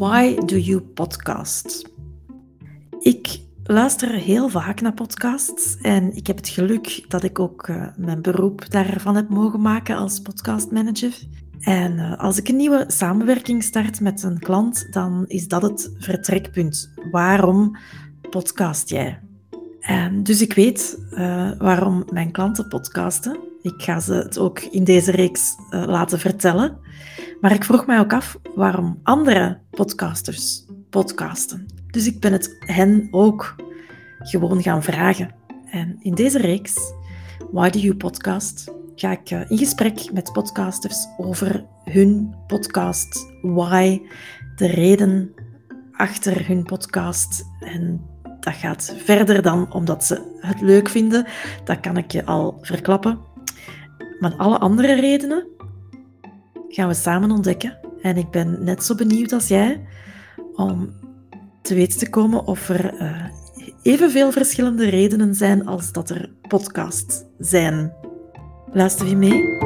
Why do you podcast? Ik luister heel vaak naar podcasts en ik heb het geluk dat ik ook uh, mijn beroep daarvan heb mogen maken als podcastmanager. En uh, als ik een nieuwe samenwerking start met een klant, dan is dat het vertrekpunt. Waarom podcast jij? En dus ik weet uh, waarom mijn klanten podcasten. Ik ga ze het ook in deze reeks laten vertellen. Maar ik vroeg mij ook af waarom andere podcasters podcasten. Dus ik ben het hen ook gewoon gaan vragen. En in deze reeks, Why Do You Podcast, ga ik eh, in gesprek met podcasters over hun podcast, why, de reden achter hun podcast. En dat gaat verder dan omdat ze het leuk vinden, dat kan ik je al verklappen. Maar alle andere redenen gaan we samen ontdekken. En ik ben net zo benieuwd als jij om te weten te komen of er uh, evenveel verschillende redenen zijn als dat er podcasts zijn. Luister je mee?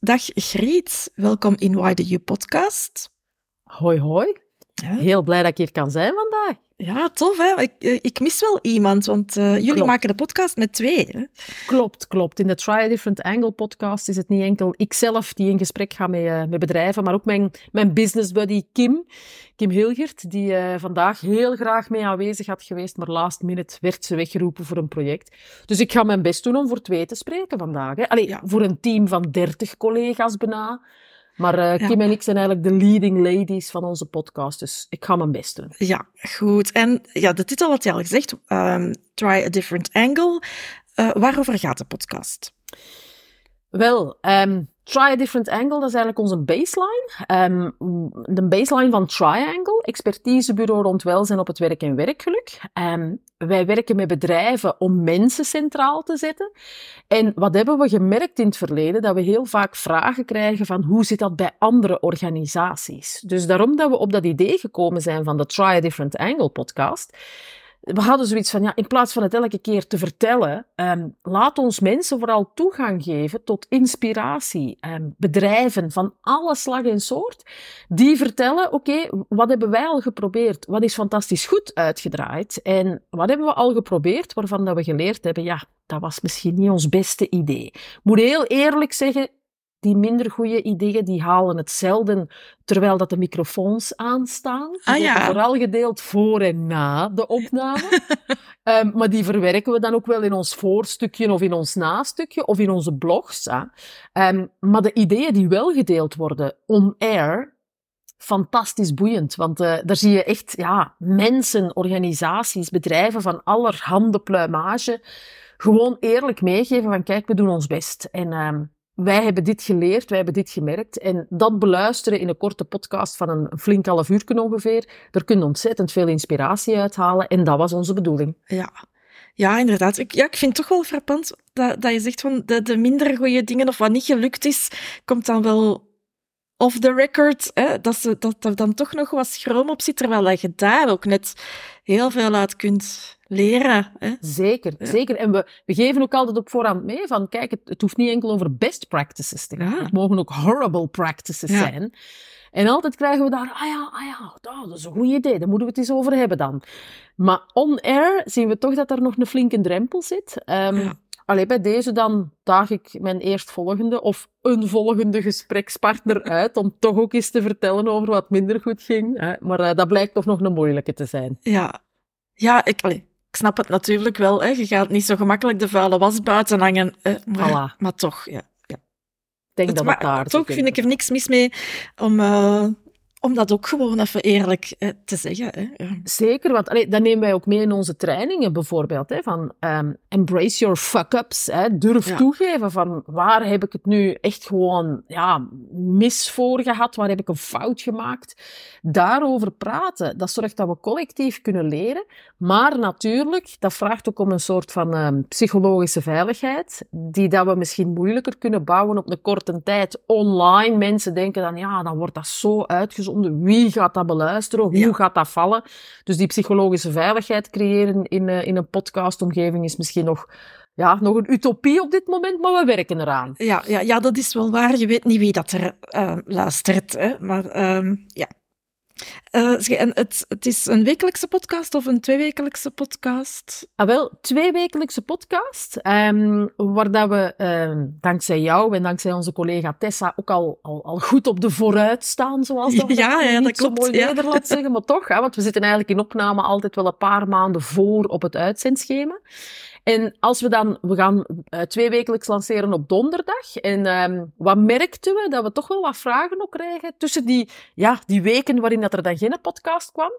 Dag Griet, welkom in Why Do You podcast. Hoi hoi. Heel blij dat ik hier kan zijn vandaag. Ja, tof hè. Ik, eh, ik mis wel iemand, want uh, jullie maken de podcast met twee. Hè? Klopt, klopt. In de Try a Different Angle podcast is het niet enkel ikzelf die in gesprek ga met, uh, met bedrijven, maar ook mijn, mijn business buddy Kim, Kim Hilgert, die uh, vandaag heel graag mee aanwezig had geweest, maar last minute werd ze weggeroepen voor een project. Dus ik ga mijn best doen om voor twee te spreken vandaag. Hè. Allee, ja, voor een team van dertig collega's bijna. Maar uh, Kim en ik zijn eigenlijk de leading ladies van onze podcast, dus ik ga mijn best doen. Ja, goed. En ja, de titel had je al gezegd, um, Try a Different Angle. Uh, waarover gaat de podcast? Wel, um, Try a Different Angle, dat is eigenlijk onze baseline. Um, de baseline van Triangle, expertisebureau rond welzijn op het werk en werkgeluk. Um, wij werken met bedrijven om mensen centraal te zetten. En wat hebben we gemerkt in het verleden? Dat we heel vaak vragen krijgen van hoe zit dat bij andere organisaties? Dus daarom dat we op dat idee gekomen zijn van de Try a Different Angle podcast we hadden zoiets van, ja, in plaats van het elke keer te vertellen, um, laat ons mensen vooral toegang geven tot inspiratie. Um, bedrijven van alle slag en soort, die vertellen, oké, wat hebben wij al geprobeerd? Wat is fantastisch goed uitgedraaid? En wat hebben we al geprobeerd waarvan dat we geleerd hebben, ja, dat was misschien niet ons beste idee. Ik moet heel eerlijk zeggen, die minder goede ideeën, die halen het zelden terwijl dat de microfoons aanstaan. Die ah, ja. vooral gedeeld voor en na de opname. um, maar die verwerken we dan ook wel in ons voorstukje of in ons nastukje of in onze blogs. Um, maar de ideeën die wel gedeeld worden on-air, fantastisch boeiend. Want uh, daar zie je echt ja, mensen, organisaties, bedrijven van allerhande pluimage gewoon eerlijk meegeven van kijk, we doen ons best. En um, wij hebben dit geleerd, wij hebben dit gemerkt. En dat beluisteren in een korte podcast van een flink half uur ongeveer, daar kun je ontzettend veel inspiratie uithalen. En dat was onze bedoeling. Ja, ja inderdaad. Ik, ja, ik vind het toch wel frappant dat, dat je zegt van de, de minder goede dingen of wat niet gelukt is, komt dan wel off the record, hè, dat, ze, dat er dan toch nog wat schroom op zit, terwijl je daar ook net heel veel uit kunt leren. Hè? Zeker, zeker. En we, we geven ook altijd op voorhand mee van, kijk, het, het hoeft niet enkel over best practices te gaan. Het mogen ook horrible practices zijn. En altijd krijgen we daar, ah ja, ah ja, dat is een goed idee, daar moeten we het eens over hebben dan. Maar on-air zien we toch dat er nog een flinke drempel zit. Um, Allee, bij deze dan daag ik mijn eerstvolgende of een volgende gesprekspartner uit om toch ook eens te vertellen over wat minder goed ging. Hè. Maar uh, dat blijkt toch nog een moeilijke te zijn. Ja, ja ik, allee, ik snap het natuurlijk wel. Hè. Je gaat niet zo gemakkelijk de vuile was buiten hangen. Hè. Maar, maar toch, ja. ja. denk het, dat het daar Toch vind ik er niks mis mee om... Uh, om dat ook gewoon even eerlijk eh, te zeggen. Hè. Zeker, want allee, dat nemen wij ook mee in onze trainingen bijvoorbeeld. Hè, van um, embrace your fuck-ups. Durf toegeven van waar heb ik het nu echt gewoon ja, mis voor gehad? Waar heb ik een fout gemaakt? Daarover praten, dat zorgt dat we collectief kunnen leren. Maar natuurlijk, dat vraagt ook om een soort van um, psychologische veiligheid. Die dat we misschien moeilijker kunnen bouwen op een korte tijd online. Mensen denken dan, ja, dan wordt dat zo uitgezonden wie gaat dat beluisteren? Hoe gaat dat vallen? Dus die psychologische veiligheid creëren in, uh, in een podcastomgeving is misschien nog ja, nog een utopie op dit moment, maar we werken eraan. Ja, ja, ja dat is wel waar. Je weet niet wie dat er uh, luistert. Hè? Maar uh, ja, uh, en het, het is een wekelijkse podcast of een tweewekelijkse podcast? Ah, wel, tweewekelijkse podcast, um, waar dat we um, dankzij jou en dankzij onze collega Tessa ook al, al, al goed op de vooruit staan, zoals dat, ja, ja, dat zo mooi ja. Nederlands zeggen, maar toch, hè, want we zitten eigenlijk in opname altijd wel een paar maanden voor op het uitzendschema. En als we dan, we gaan uh, twee wekelijks lanceren op donderdag. En um, wat merkten we? Dat we toch wel wat vragen ook krijgen tussen die, ja, die weken waarin dat er dan geen podcast kwam.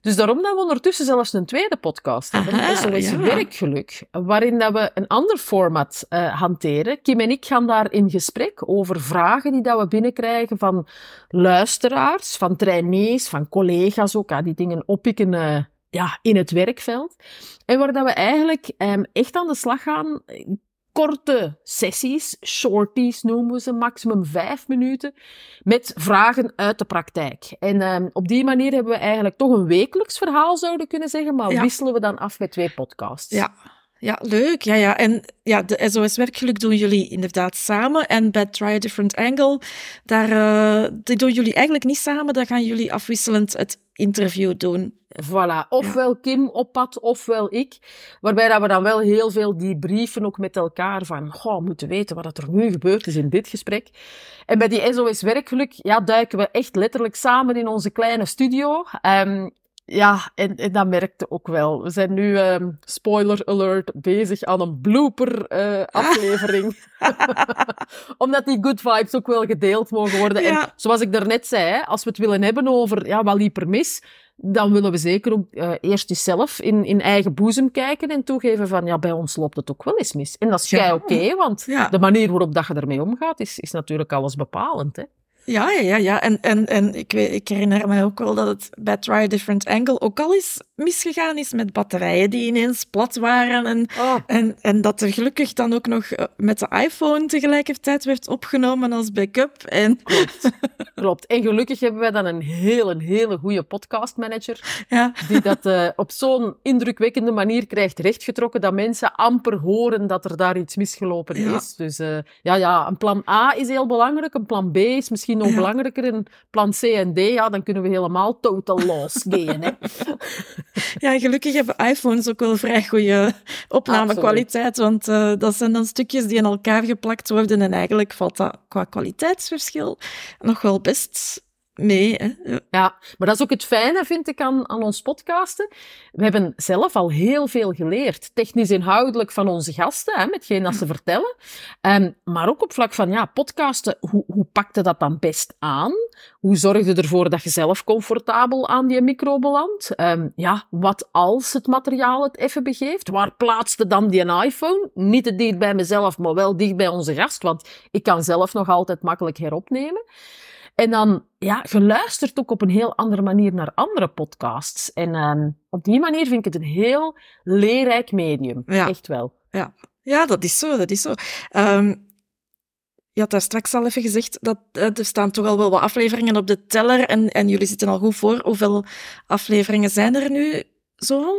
Dus daarom dat we ondertussen zelfs een tweede podcast hebben. Aha, SOS ja. Werkgeluk. Waarin dat we een ander format uh, hanteren. Kim en ik gaan daar in gesprek over vragen die dat we binnenkrijgen van luisteraars, van trainees, van collega's ook. die dingen oppikken uh, ja, in het werkveld. En waar dat we eigenlijk um, echt aan de slag gaan. Korte sessies, shorties noemen we ze, maximum vijf minuten, met vragen uit de praktijk. En um, op die manier hebben we eigenlijk toch een wekelijks verhaal, zouden kunnen zeggen, maar ja. wisselen we dan af met twee podcasts. Ja, ja, leuk. Ja, ja. En ja, de SOS Werkgeluk doen jullie inderdaad samen. En bij Try a Different Angle, daar uh, die doen jullie eigenlijk niet samen. Daar gaan jullie afwisselend het interview doen. Voilà. Ofwel. Kim op pad, ofwel ik. Waarbij dat we dan wel heel veel die brieven ook met elkaar van, goh, we moeten weten wat er nu gebeurd is in dit gesprek. En bij die SOS Werkgeluk, ja, duiken we echt letterlijk samen in onze kleine studio. Um, ja, en, en dat merkte ook wel. We zijn nu, um, spoiler alert, bezig aan een blooper uh, aflevering. Omdat die good vibes ook wel gedeeld mogen worden. Ja. En zoals ik daarnet zei, als we het willen hebben over ja, wat liep er mis, dan willen we zeker ook uh, eerst eens zelf in, in eigen boezem kijken en toegeven van, ja, bij ons loopt het ook wel eens mis. En dat is ja. oké, okay, want ja. de manier waarop dat je ermee omgaat, is, is natuurlijk alles bepalend, hè. Ja, ja, ja. En, en, en ik, weet, ik herinner me ook wel dat het bij Try a Different Angle ook al eens misgegaan is met batterijen die ineens plat waren. En, oh. en, en dat er gelukkig dan ook nog eh, met de iPhone tegelijkertijd werd opgenomen als backup. En... Klopt. Klopt. En gelukkig hebben wij dan een hele, een hele goede podcastmanager. Ja. Die dat uh, op zo'n indrukwekkende manier krijgt rechtgetrokken dat mensen amper horen dat er daar iets misgelopen ja. is. Dus uh, ja, ja, een plan A is heel belangrijk. Een plan B is misschien nog ja. belangrijker in plan C en D, ja, dan kunnen we helemaal total loss gaan. Hè. Ja, gelukkig hebben iPhones ook wel vrij goede opnamekwaliteit, want uh, dat zijn dan stukjes die in elkaar geplakt worden en eigenlijk valt dat qua kwaliteitsverschil nog wel best Hè? Ja, maar dat is ook het fijne, vind ik, aan, aan ons podcasten. We hebben zelf al heel veel geleerd, technisch inhoudelijk van onze gasten, hè, metgeen dat ze vertellen. Um, maar ook op vlak van ja, podcasten, hoe, hoe pakte dat dan best aan? Hoe zorgde ervoor dat je zelf comfortabel aan die micro belandt? Um, ja, wat als het materiaal het even begeeft? Waar plaatste dan die iPhone? Niet te dicht bij mezelf, maar wel dicht bij onze gast, want ik kan zelf nog altijd makkelijk heropnemen. En dan, ja, je luistert ook op een heel andere manier naar andere podcasts. En um, op die manier vind ik het een heel leerrijk medium. Ja. Echt wel. Ja. ja, dat is zo, dat is zo. Um, je had daar straks al even gezegd dat uh, er staan toch al wel wat afleveringen op de teller en, en jullie zitten al goed voor. Hoeveel afleveringen zijn er nu zo?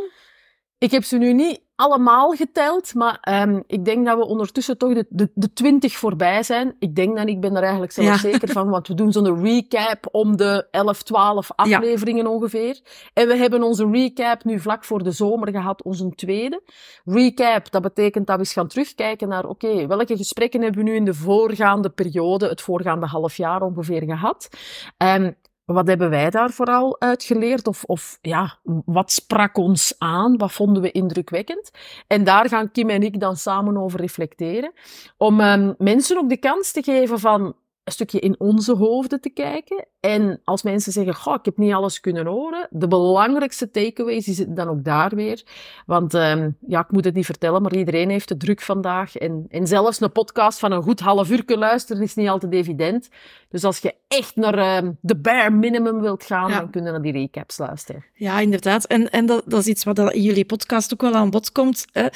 Ik heb ze nu niet allemaal geteld, maar um, ik denk dat we ondertussen toch de, de, de 20 voorbij zijn. Ik denk dat ik ben er eigenlijk zelf ja. zeker van, want we doen zo'n recap om de 11, 12 afleveringen ja. ongeveer. En we hebben onze recap nu vlak voor de zomer gehad, onze tweede. Recap, dat betekent dat we eens gaan terugkijken naar, oké, okay, welke gesprekken hebben we nu in de voorgaande periode, het voorgaande half jaar ongeveer gehad. Um, wat hebben wij daar vooral uitgeleerd? Of, of ja, wat sprak ons aan? Wat vonden we indrukwekkend? En daar gaan Kim en ik dan samen over reflecteren. Om um, mensen ook de kans te geven van een stukje in onze hoofden te kijken. En als mensen zeggen, goh, ik heb niet alles kunnen horen, de belangrijkste takeaways zitten dan ook daar weer. Want um, ja, ik moet het niet vertellen, maar iedereen heeft de druk vandaag. En, en zelfs een podcast van een goed half uur kunnen luisteren is niet altijd evident. Dus als je echt naar um, de bare minimum wilt gaan, ja. dan kunnen naar die recaps luisteren. Ja, inderdaad. En, en dat, dat is iets wat in jullie podcast ook wel aan bod komt. Hè.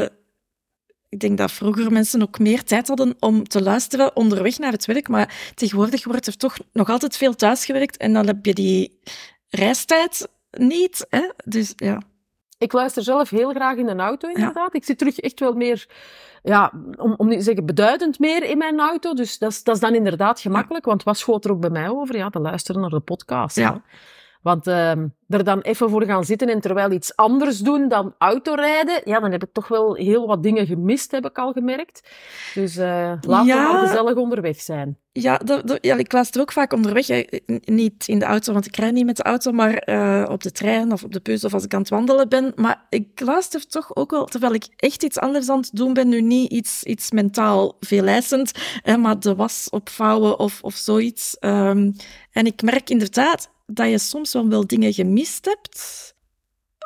Uh, ik denk dat vroeger mensen ook meer tijd hadden om te luisteren onderweg naar het werk. Maar tegenwoordig wordt er toch nog altijd veel thuisgewerkt. En dan heb je die reistijd niet. Hè? Dus ja. Ik luister zelf heel graag in een auto, inderdaad. Ik zit terug echt wel meer, ja, om, om niet te zeggen beduidend meer in mijn auto. Dus dat is, dat is dan inderdaad gemakkelijk. Want wat schoot er ook bij mij over? Ja, te luisteren naar de podcast. Ja. Want uh, er dan even voor gaan zitten en terwijl iets anders doen dan autorijden, ja, dan heb ik toch wel heel wat dingen gemist, heb ik al gemerkt. Dus uh, laten ja. we gezellig onderweg zijn. Ja, dat, dat, ja, ik luister ook vaak onderweg. Niet in de auto, want ik rijd niet met de auto, maar uh, op de trein of op de bus of als ik aan het wandelen ben. Maar ik luister toch ook wel, terwijl ik echt iets anders aan het doen ben, nu niet iets, iets mentaal veeleisend, hè, maar de was opvouwen of, of zoiets. Um, en ik merk inderdaad dat je soms wel, wel dingen gemist hebt,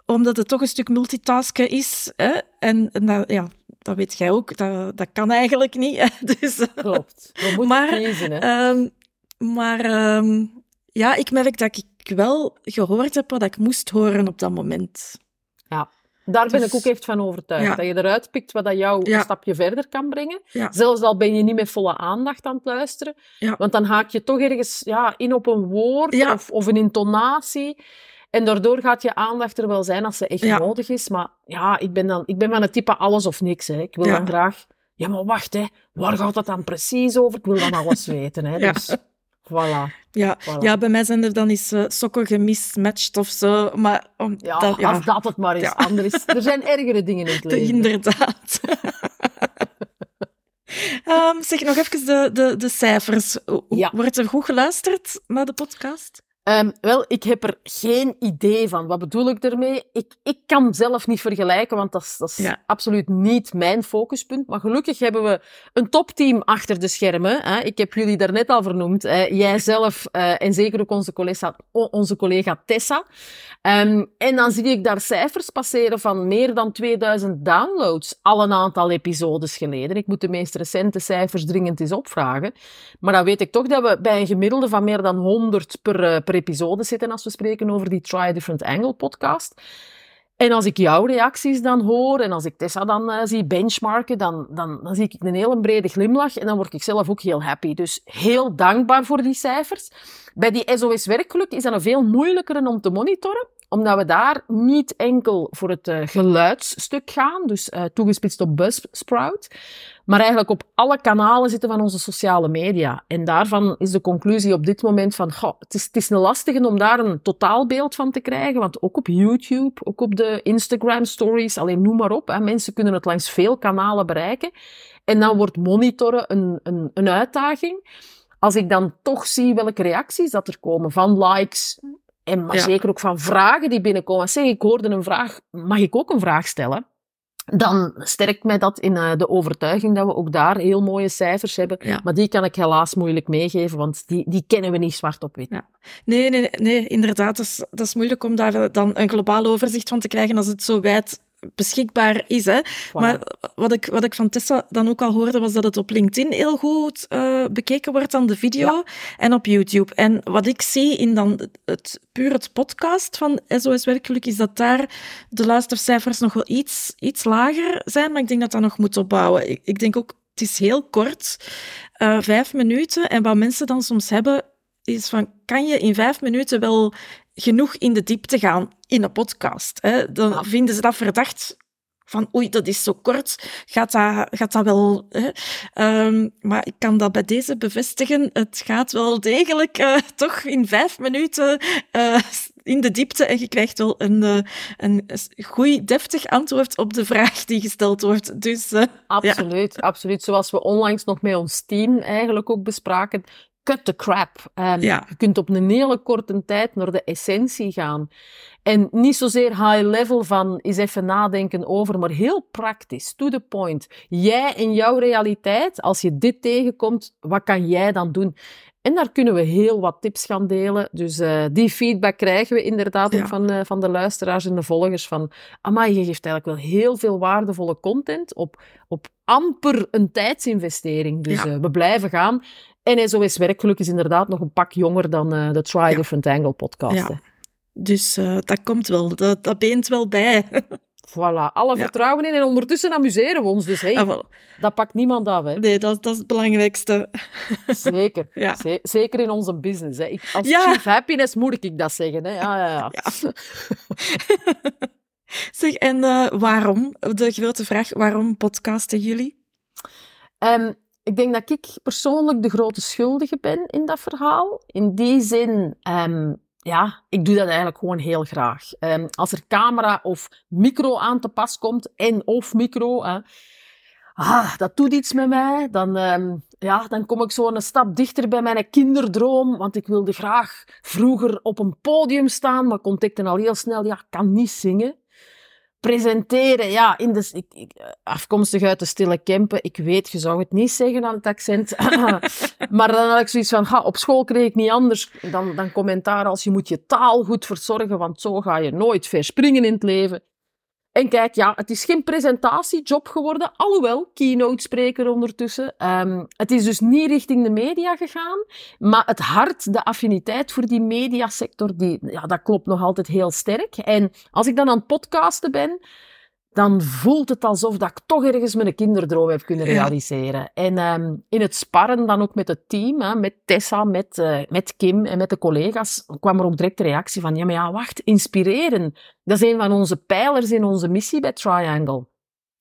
omdat het toch een stuk multitasken is. Hè? En, en dat, ja, dat weet jij ook, dat, dat kan eigenlijk niet. Hè? Dus, Klopt, we moeten maar, kiezen. Hè? Um, maar um, ja, ik merk dat ik wel gehoord heb wat ik moest horen op dat moment. Ja. Daar ben dus, ik ook echt van overtuigd. Ja. Dat je eruit pikt wat dat jou ja. een stapje verder kan brengen. Ja. Zelfs al ben je niet met volle aandacht aan het luisteren. Want dan haak je toch ergens ja, in op een woord of, of een intonatie. En daardoor gaat je aandacht er wel zijn als ze echt nodig is. Maar ja, ik ben, dan, ik ben van het type alles of niks. Hè. Ik wil dan graag... Ja, maar wacht, hè. waar gaat dat dan precies over? Ik wil dan alles weten. Hè. Dus... Voilà. Ja, voilà. ja, bij mij zijn er dan eens uh, sokken gemismatcht of zo. Maar om, ja, dat, ja, als dat het maar is. Ja. Anders, er zijn ergere dingen in het leven. Inderdaad. um, zeg nog even de, de, de cijfers. Wordt er goed geluisterd naar de podcast? Um, wel, ik heb er geen idee van. Wat bedoel ik ermee? Ik, ik kan zelf niet vergelijken, want dat is, dat is ja. absoluut niet mijn focuspunt. Maar gelukkig hebben we een topteam achter de schermen. Hè. Ik heb jullie daarnet al vernoemd. Jijzelf uh, en zeker ook onze collega, onze collega Tessa. Um, en dan zie ik daar cijfers passeren van meer dan 2000 downloads al een aantal episodes geleden. Ik moet de meest recente cijfers dringend eens opvragen. Maar dan weet ik toch dat we bij een gemiddelde van meer dan 100 per, uh, per episode zitten als we spreken over die Try a Different Angle podcast. En als ik jouw reacties dan hoor en als ik Tessa dan uh, zie benchmarken, dan, dan, dan zie ik een hele brede glimlach en dan word ik zelf ook heel happy. Dus heel dankbaar voor die cijfers. Bij die SOS Werkgeluk is dat een veel moeilijker om te monitoren, omdat we daar niet enkel voor het uh, geluidsstuk gaan, dus uh, toegespitst op Buzzsprout, maar eigenlijk op alle kanalen zitten van onze sociale media. En daarvan is de conclusie op dit moment van, goh, het is, het is een lastige om daar een totaalbeeld van te krijgen, want ook op YouTube, ook op de Instagram stories, alleen noem maar op, mensen kunnen het langs veel kanalen bereiken. En dan wordt monitoren een, een, een uitdaging. Als ik dan toch zie welke reacties dat er komen van likes, en maar Ja. zeker ook van vragen die binnenkomen. Zeg, ik hoorde een vraag, mag ik ook een vraag stellen? Dan sterkt mij dat in eh, de overtuiging dat we ook daar heel mooie cijfers hebben. Ja. Maar die kan ik helaas moeilijk meegeven, want die, die kennen we niet zwart op wit. Ja. Nee, nee, nee, inderdaad. Dat is, dat is moeilijk om daar dan een globaal overzicht van te krijgen als het zo wijd beschikbaar is. Hè. Maar wat ik, wat ik van Tessa dan ook al hoorde, was dat het op LinkedIn heel goed uh, bekeken wordt dan de video Ja. en op YouTube. En wat ik zie in dan het, puur het podcast van SOS Werkgeluk, is dat daar de luistercijfers nog wel iets, iets lager zijn, maar ik denk dat dat nog moet opbouwen. Ik, ik denk ook, het is heel kort, uh, vijf minuten, en wat mensen dan soms hebben, is van, kan je in vijf minuten wel genoeg in de diepte gaan in een podcast? Hè? Dan Ja. vinden ze dat verdacht van oei, dat is zo kort, gaat dat, gaat dat wel... Hè? Ehm, maar ik kan dat bij deze bevestigen, het gaat wel degelijk eh, toch in vijf minuten eh, in de diepte en je krijgt wel een, eh, een goed, deftig antwoord op de vraag die gesteld wordt. Dus Absoluut, absoluut. Zoals we onlangs nog met ons team eigenlijk ook bespraken. Cut the crap. Ja. Je kunt op een hele korte tijd naar de essentie gaan. En niet zozeer high level van eens even nadenken over, maar heel praktisch, to the point. Jij in jouw realiteit, als je dit tegenkomt, wat kan jij dan doen? En daar kunnen we heel wat tips gaan delen. Dus uh, die feedback krijgen we inderdaad Ja. ook van, uh, van de luisteraars en de volgers. Van, amai, je geeft eigenlijk wel heel veel waardevolle content op, op amper een tijdsinvestering. Dus Ja. uh, we blijven gaan. En SOS Werkgeluk is inderdaad nog een pak jonger dan uh, de Try Ja. Different Angle podcast. Ja. dus uh, dat komt wel, dat, dat beent wel bij. Voilà, alle vertrouwen in. En ondertussen amuseren we ons. Dus hey, Ah, dat pakt niemand af. Hè. Nee, dat, dat is het belangrijkste. Zeker. Zeker in onze business. Hè. Ik, als chief happiness moet ik dat zeggen. Hè. Ja, ja, ja. En uh, waarom? De grote vraag, waarom podcasten jullie? Um, ik denk dat ik persoonlijk de grote schuldige ben in dat verhaal. In die zin, um, ja, ik doe dat eigenlijk gewoon heel graag. Um, als er camera of micro aan te pas komt, en of micro, ah, dat doet iets met mij. Dan, ja, dan kom ik zo een stap dichter bij mijn kinderdroom. Want ik wilde graag vroeger op een podium staan, maar contacten al heel snel, ja, kan niet zingen presenteren, ja, in de, ik, ik, afkomstig uit de stille Kempen. Ik weet, je zou het niet zeggen aan het accent. maar dan had ik zoiets van, ha, op school kreeg ik niet anders dan, dan commentaar als je moet je taal goed verzorgen, want zo ga je nooit verspringen in het leven. En kijk, ja, het is geen presentatiejob geworden, alhoewel, keynote spreker ondertussen. Um, het is dus niet richting de media gegaan, maar het hart, de affiniteit voor die mediasector, die, ja, dat klopt nog altijd heel sterk. En als ik dan aan het podcasten ben, dan voelt het alsof dat ik toch ergens mijn kinderdroom heb kunnen realiseren. En um, in het sparren dan ook met het team, hè, met Tessa, met, uh, met Kim en met de collega's, kwam er ook direct de reactie van, ja, maar ja, wacht, inspireren. Dat is een van onze pijlers in onze missie bij Triangle.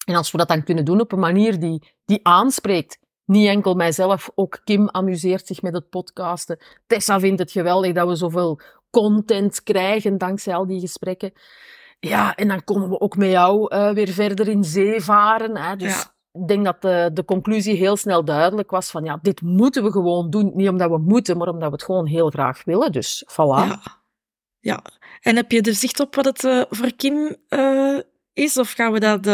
En als we dat dan kunnen doen op een manier die, die aanspreekt, niet enkel mijzelf, ook Kim amuseert zich met het podcasten. Tessa vindt het geweldig dat we zoveel content krijgen dankzij al die gesprekken. Ja, en dan konden we ook met jou uh, weer verder in zee varen. Hè. Dus ik denk dat de, de conclusie heel snel duidelijk was van ja, dit moeten we gewoon doen. Niet omdat we moeten, maar omdat we het gewoon heel graag willen. Dus voilà. Ja, ja. en heb je er zicht op wat het uh, voor Kim uh, is? Of gaan we dat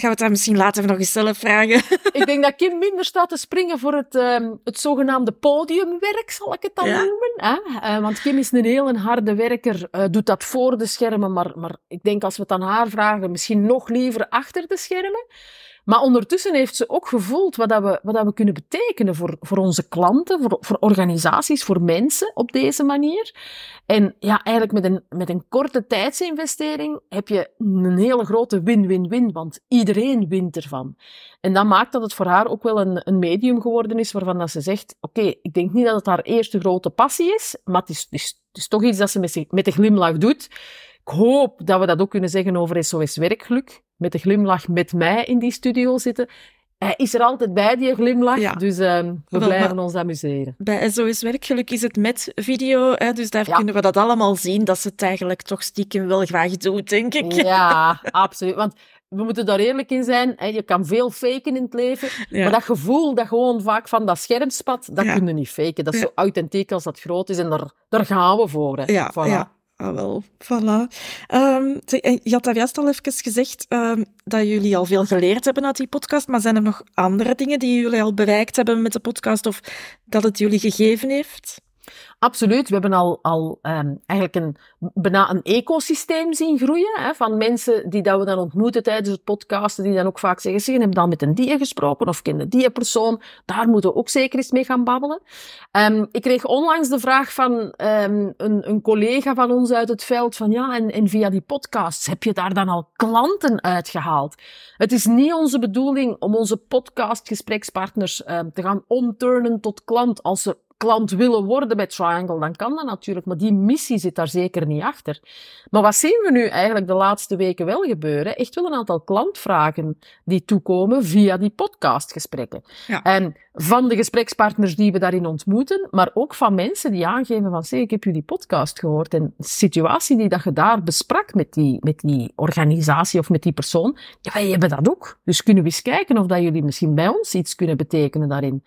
Gaan we het daar misschien later nog eens zelf vragen? Ik denk dat Kim minder staat te springen voor het, um, het zogenaamde podiumwerk, zal ik het dan noemen. Hè? Uh, want Kim is een heel harde werker, uh, doet dat voor de schermen, maar, maar ik denk als we het aan haar vragen, misschien nog liever achter de schermen. Maar ondertussen heeft ze ook gevoeld wat, dat we, wat dat we kunnen betekenen voor, voor onze klanten, voor, voor organisaties, voor mensen op deze manier. En ja, eigenlijk met een, met een korte tijdsinvestering heb je een hele grote win-win-win, want iedereen wint ervan. En dat maakt dat het voor haar ook wel een, een medium geworden is waarvan dat ze zegt, oké, ik denk niet dat het haar eerste grote passie is, maar het is, het is, het is toch iets dat ze met, met de glimlach doet. Ik hoop dat we dat ook kunnen zeggen over SOS Werkgeluk. Met de glimlach met mij in die studio zitten. Hij is er altijd bij, die glimlach. Ja. Dus uh, we blijven ons amuseren. Bij SOS Werkgeluk is het met video. Hè, dus daar kunnen we dat allemaal zien. Dat ze het eigenlijk toch stiekem wel graag doet, denk ik. Ja, absoluut. Want we moeten daar eerlijk in zijn. Hè, je kan veel faken in het leven. Maar dat gevoel dat gewoon vaak van dat scherm spat, dat ja. kun je niet faken. Dat is zo authentiek als dat groot is. En daar, daar gaan we voor. Hè. Ja, voilà. Ah, wel, voilà. Um, je had daar juist al even gezegd um, dat jullie al veel geleerd hebben uit die podcast, maar zijn er nog andere dingen die jullie al bereikt hebben met de podcast of dat het jullie gegeven heeft? Absoluut. We hebben al, al um, eigenlijk een, bijna een ecosysteem zien groeien hè, van mensen die dat we dan ontmoeten tijdens het podcasten, die dan ook vaak zeggen, ze hebben dan met een die gesproken of kennen die persoon. Daar moeten we ook zeker eens mee gaan babbelen. Um, ik kreeg onlangs de vraag van um, een, een collega van ons uit het veld van ja, en, en via die podcasts, heb je daar dan al klanten uitgehaald? Het is niet onze bedoeling om onze podcastgesprekspartners te gaan omturnen tot klant als ze klant willen worden bij Triangle, dan kan dat natuurlijk. Maar die missie zit daar zeker niet achter. Maar wat zien we nu eigenlijk de laatste weken wel gebeuren? Echt wel een aantal klantvragen die toekomen via die podcastgesprekken. Ja. En van de gesprekspartners die we daarin ontmoeten, maar ook van mensen die aangeven van, zeg, ik heb jullie podcast gehoord. En de situatie die dat je daar besprak met die, met die organisatie of met die persoon, ja, wij hebben dat ook. Dus kunnen we eens kijken of dat jullie misschien bij ons iets kunnen betekenen daarin.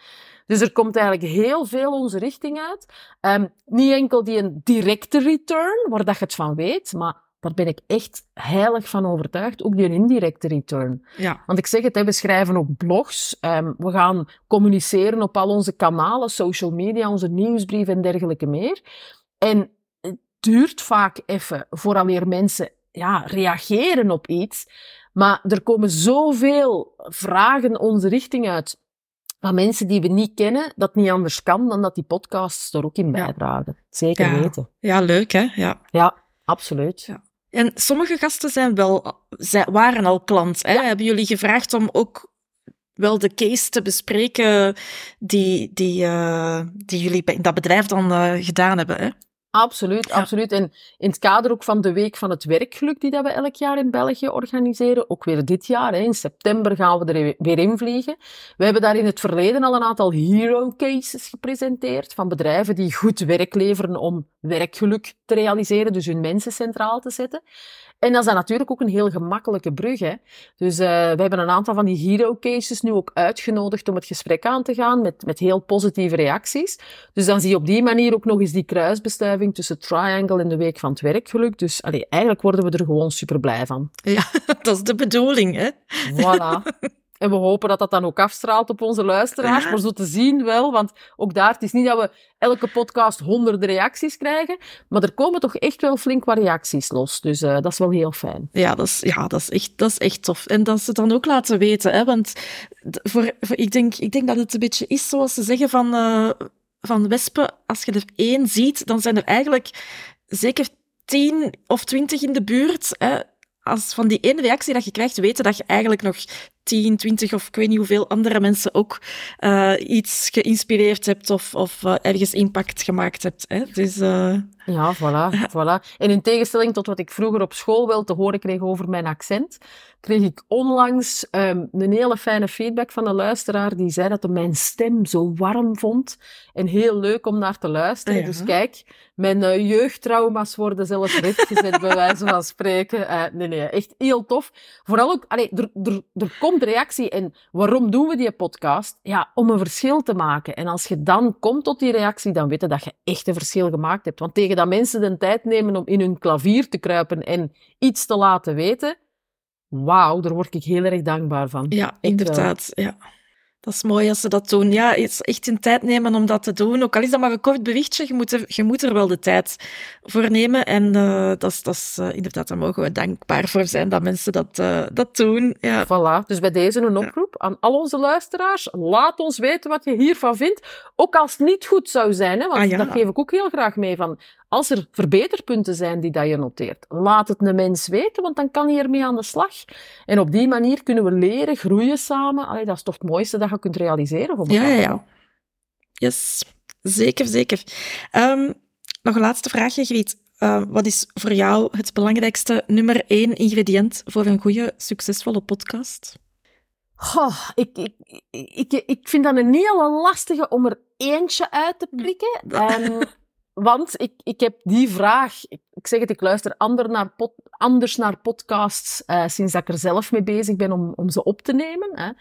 Dus er komt eigenlijk heel veel onze richting uit. Um, niet enkel die een directe return, waar dat je het van weet, maar daar ben ik echt heilig van overtuigd. Ook die een indirecte return. Ja. Want ik zeg het, hè, we schrijven ook blogs. Um, we gaan communiceren op al onze kanalen, social media, onze nieuwsbrief en dergelijke meer. En het duurt vaak even vooraleer mensen ja, reageren op iets. Maar er komen zoveel vragen onze richting uit van mensen die we niet kennen, dat niet anders kan dan dat die podcasts er ook in bijdragen. Zeker weten. Ja, leuk hè? Ja, ja absoluut. Ja. En sommige gasten zijn wel, zij waren al klant. Hè? Hebben jullie gevraagd om ook wel de case te bespreken die, die, uh, die jullie in dat bedrijf dan uh, gedaan hebben? Hè? Absoluut, absoluut. En in het kader ook van de Week van het Werkgeluk, die dat we elk jaar in België organiseren, ook weer dit jaar, hè, in september gaan we er weer in vliegen. We hebben daar in het verleden al een aantal hero cases gepresenteerd van bedrijven die goed werk leveren om werkgeluk te realiseren, dus hun mensen centraal te zetten. En dat is dan natuurlijk ook een heel gemakkelijke brug. Hè? Dus uh, we hebben een aantal van die hero cases nu ook uitgenodigd om het gesprek aan te gaan met, met heel positieve reacties. Dus dan zie je op die manier ook nog eens die kruisbestuiving tussen Triangle en de Week van het Werkgeluk. Dus allee, eigenlijk worden we er gewoon super blij van. Ja, dat is de bedoeling, hè? Voilà. En we hopen dat dat dan ook afstraalt op onze luisteraars. Maar zo te zien wel, want ook daar, het is niet dat we elke podcast honderden reacties krijgen, maar er komen toch echt wel flink wat reacties los. Dus uh, dat is wel heel fijn. Ja, dat is, ja, dat is, echt, dat is echt tof. En dat ze het dan ook laten weten. Hè? Want voor, voor, ik, denk, ik denk dat het een beetje is zoals ze zeggen van, uh, van wespen. Als je er één ziet, dan zijn er eigenlijk zeker tien of twintig in de buurt. Hè? als van die ene reactie dat je krijgt, weten dat je eigenlijk nog 10, 20 of ik weet niet hoeveel andere mensen ook uh, iets geïnspireerd hebt of, of uh, ergens impact gemaakt hebt. Hè? Dus, uh... Ja, voilà, voilà. En in tegenstelling tot wat ik vroeger op school wel te horen kreeg over mijn accent, kreeg ik onlangs um, een hele fijne feedback van een luisteraar die zei dat hij mijn stem zo warm vond en heel leuk om naar te luisteren. Ah, dus kijk, mijn jeugdtrauma's worden zelfs rechtgezet, bij wijze van spreken. Nee, nee, echt heel tof. Vooral ook, allee, er, er, er komt reactie en waarom doen we die podcast? Ja, om een verschil te maken. En als je dan komt tot die reactie, dan weet je dat je echt een verschil gemaakt hebt. Want tegen dat mensen de tijd nemen om in hun klavier te kruipen en iets te laten weten, wauw, daar word ik heel erg dankbaar van. Ja, inderdaad. Ja. Dat is mooi als ze dat doen. Ja, echt een tijd nemen om dat te doen. Ook al is dat maar een kort berichtje, je moet er, je moet er wel de tijd voor nemen. En uh, dat is, dat is uh, inderdaad, daar mogen we dankbaar voor zijn dat mensen dat, uh, dat doen. Ja. Voilà, dus bij deze een oproep aan al onze luisteraars. Laat ons weten wat je hiervan vindt. Ook als het niet goed zou zijn, hè, want ah, ja. dat geef ik ook heel graag mee. Van, als er verbeterpunten zijn die dat je noteert, laat het een mens weten, want dan kan hij ermee aan de slag. En op die manier kunnen we leren, groeien samen. Allee, dat is toch het mooiste dat je kunt realiseren voor Ja, ja, ja. Yes, zeker, zeker. Um, nog een laatste vraagje, Griet. Uh, wat is voor jou het belangrijkste nummer één ingrediënt voor een goede, succesvolle podcast? Ik, ik, ik, ik vind dat een hele lastige om er eentje uit te prikken. Um, want ik, ik heb die vraag, ik, zeg het, ik luister ander naar anders naar podcasts uh, sinds dat ik er zelf mee bezig ben om, om ze op te nemen. Hè.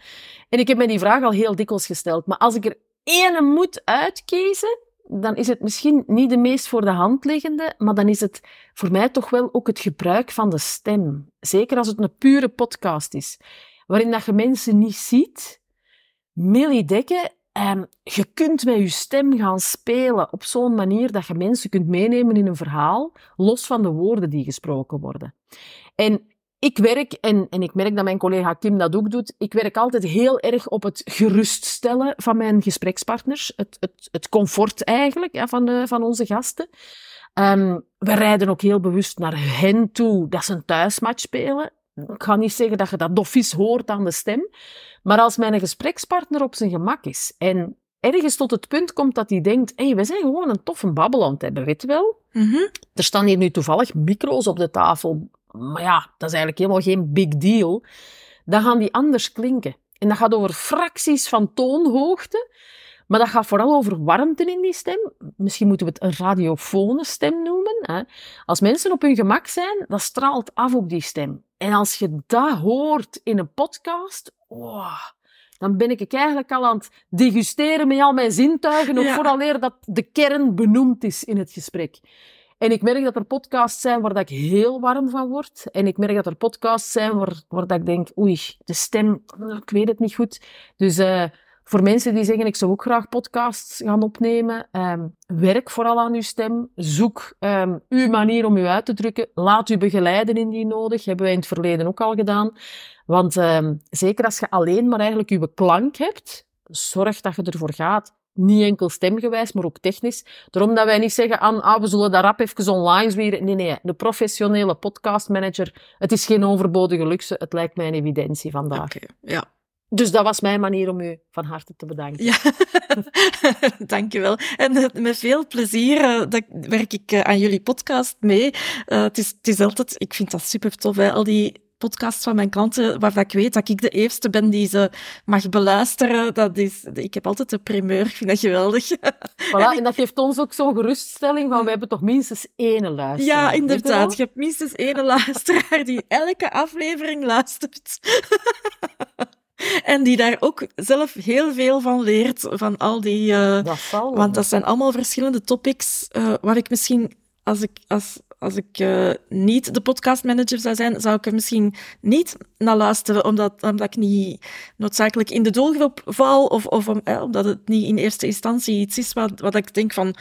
En ik heb me die vraag al heel dikwijls gesteld. Maar als ik er één moet uitkiezen, dan is het misschien niet de meest voor de hand liggende, maar dan is het voor mij toch wel ook het gebruik van de stem. Zeker als het een pure podcast is, waarin dat je mensen niet ziet. Millie Dekke Um, je kunt met je stem gaan spelen op zo'n manier dat je mensen kunt meenemen in een verhaal, los van de woorden die gesproken worden. En ik werk, en, en ik merk dat mijn collega Kim dat ook doet, ik werk altijd heel erg op het geruststellen van mijn gesprekspartners, het, het, het comfort eigenlijk ja, van, de, van onze gasten. Um, we rijden ook heel bewust naar hen toe dat ze een thuismatch spelen. Ik ga niet zeggen dat je dat doffies hoort aan de stem, maar als mijn gesprekspartner op zijn gemak is en ergens tot het punt komt dat hij denkt, hé, hey, we zijn gewoon een toffe babbel aan het hebben, weet je wel? Mm -hmm. Er staan hier nu toevallig micro's op de tafel, maar ja, dat is eigenlijk helemaal geen big deal. Dan gaan die anders klinken. En dat gaat over fracties van toonhoogte, maar dat gaat vooral over warmte in die stem. Misschien moeten we het een radiofone stem noemen. Hè? Als mensen op hun gemak zijn, dat straalt af op die stem. En als je dat hoort in een podcast, oh, dan ben ik eigenlijk al aan het degusteren met al mijn zintuigen, nog ja. vooraleer dat de kern benoemd is in het gesprek. En ik merk dat er podcasts zijn waar dat ik heel warm van word. En ik merk dat er podcasts zijn waar, waar dat ik denk, oei, de stem, ik weet het niet goed. Dus uh, voor mensen die zeggen, ik zou ook graag podcasts gaan opnemen, um, werk vooral aan uw stem. Zoek um, uw manier om u uit te drukken. Laat u begeleiden indien nodig. Hebben wij in het verleden ook al gedaan. Want um, zeker als je alleen maar eigenlijk uw klank hebt, zorg dat je ervoor gaat. Niet enkel stemgewijs, maar ook technisch. Daarom dat wij niet zeggen ah, we zullen dat rap even online zwieren. Nee, nee, de professionele podcastmanager, het is geen overbodige luxe. Het lijkt mij een evidentie vandaag. Okay, ja, Dus dat was mijn manier om u van harte te bedanken. Ja, dankjewel. En eh, met veel plezier uh, dat werk ik uh, aan jullie podcast mee. het, is, het is altijd, ik vind dat super tof, hè, al die podcasts van mijn klanten, waarvan ik weet dat ik de eerste ben die ze mag beluisteren. Dat is, ik heb altijd de primeur, ik vind dat geweldig. Voilà, en, dat geeft ons ook zo'n geruststelling van, we hebben toch minstens één luisteraar. Ja, inderdaad. Je hebt minstens één luisteraar die elke aflevering luistert. En die daar ook zelf heel veel van leert, van al die... Uh, dat zal Want dat zijn allemaal verschillende topics, uh, waar ik misschien, als ik, als, als ik uh, niet de podcastmanager zou zijn, zou ik er misschien niet naar luisteren, omdat, omdat ik niet noodzakelijk in de doelgroep val, of, of omdat het niet in eerste instantie iets is wat, wat ik denk van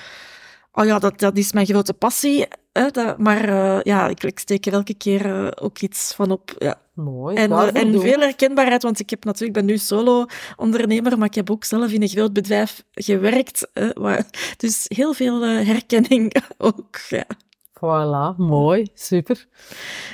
oh ja, dat, dat is mijn grote passie. Hè, dat, maar uh, ja, ik, ik, steek er elke keer uh, ook iets van op. Ja. Mooi. En, uh, en veel herkenbaarheid, want ik heb natuurlijk, ben nu solo-ondernemer, maar ik heb ook zelf in een groot bedrijf gewerkt. Waar, dus heel veel herkenning ook. Ja. Voilà, mooi, super.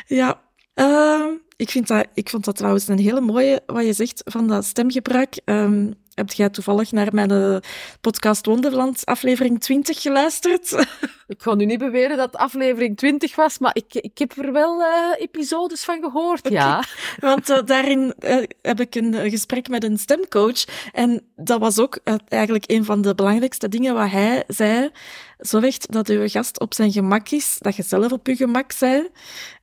Ja, ehm, ik, vind dat, ik vond dat trouwens een hele mooie, wat je zegt, van dat stemgebruik. Um, heb jij toevallig naar mijn uh, podcast Wonderland aflevering 20 geluisterd? Ik ga nu niet beweren dat het aflevering 20 was, maar ik, ik heb er wel uh, episodes van gehoord, okay. ja. Want uh, daarin heb ik een gesprek met een stemcoach en dat was ook eigenlijk een van de belangrijkste dingen wat hij zei. Zorg dat uw gast op zijn gemak is, dat je zelf op je gemak bent.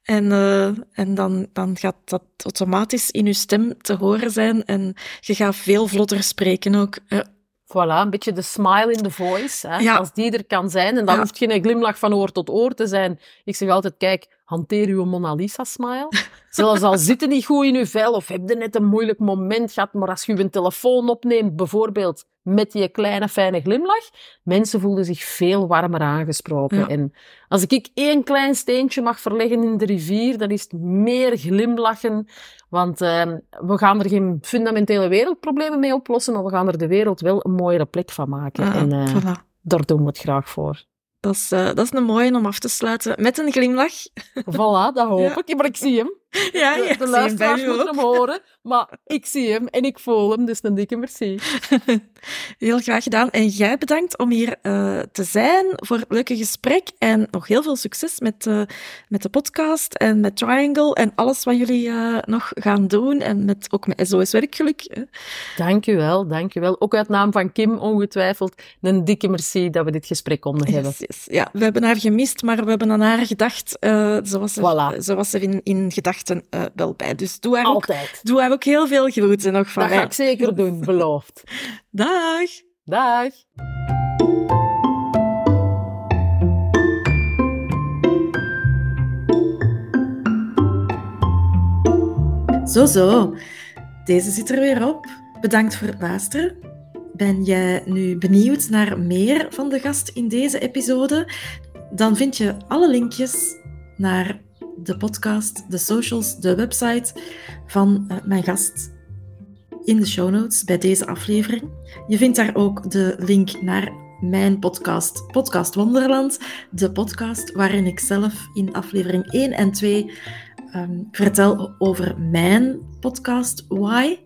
En, uh, en dan, dan gaat dat automatisch in je stem te horen zijn en je gaat veel vlotter spreken ook. Ja. Voilà, een beetje de smile in the voice. Hè? Ja. Als die er kan zijn. En dan ja. hoeft geen glimlach van oor tot oor te zijn. Ik zeg altijd, kijk, hanteer uw Mona Lisa smile. Zelfs al zitten niet goed in uw vel of heb je net een moeilijk moment gehad, maar als je een telefoon opneemt, bijvoorbeeld met die kleine fijne glimlach, mensen voelden zich veel warmer aangesproken. Ja. En als ik één klein steentje mag verleggen in de rivier, dan is het meer glimlachen. Want uh, we gaan er geen fundamentele wereldproblemen mee oplossen, maar we gaan er de wereld wel een mooiere plek van maken. Ah, en uh, voilà. daar doen we het graag voor. Dat is, uh, dat is een mooie om af te sluiten met een glimlach. Voilà, dat hoop ja. ik. Maar ik zie hem. Ja, de, de luisteraars moeten hem horen. Maar ik zie hem en ik voel hem, dus een dikke merci. Heel graag gedaan. En jij bedankt om hier uh, te zijn voor het leuke gesprek. En nog heel veel succes met, uh, met de podcast en met Triangle en alles wat jullie uh, nog gaan doen. En met, ook met SOS Werkgeluk. Dank u wel, dank u wel. Ook uit naam van Kim, ongetwijfeld, een dikke merci dat we dit gesprek konden hebben. Yes, yes. Ja, we hebben haar gemist, maar we hebben aan haar gedacht. zo was er, voilà. zo was er in, in gedachten wel bij. Dus doe haar, Altijd. Ook, doe haar ook heel veel groeten nog van Dat mij. ga ik zeker doen, beloofd. Dag. Dag. Zo, zo. Deze zit er weer op. Bedankt voor het luisteren. Ben jij nu benieuwd naar meer van de gast in deze episode? Dan vind je alle linkjes naar de podcast, de socials, de website van uh, mijn gast in de show notes bij deze aflevering. Je vindt daar ook de link naar mijn podcast, Podcast Wonderland. De podcast waarin ik zelf in aflevering 1 en 2 um, vertel over mijn podcast Why.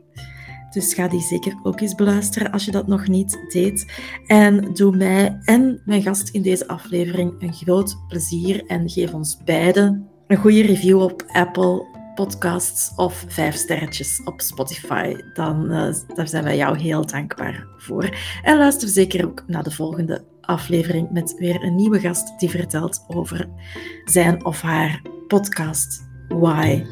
Dus ga die zeker ook eens beluisteren als je dat nog niet deed. En doe mij en mijn gast in deze aflevering een groot plezier en geef ons beiden een goede review op Apple Podcasts of vijf sterretjes op Spotify. Dan uh, daar zijn wij jou heel dankbaar voor. En luister zeker ook naar de volgende aflevering met weer een nieuwe gast die vertelt over zijn of haar podcast Why.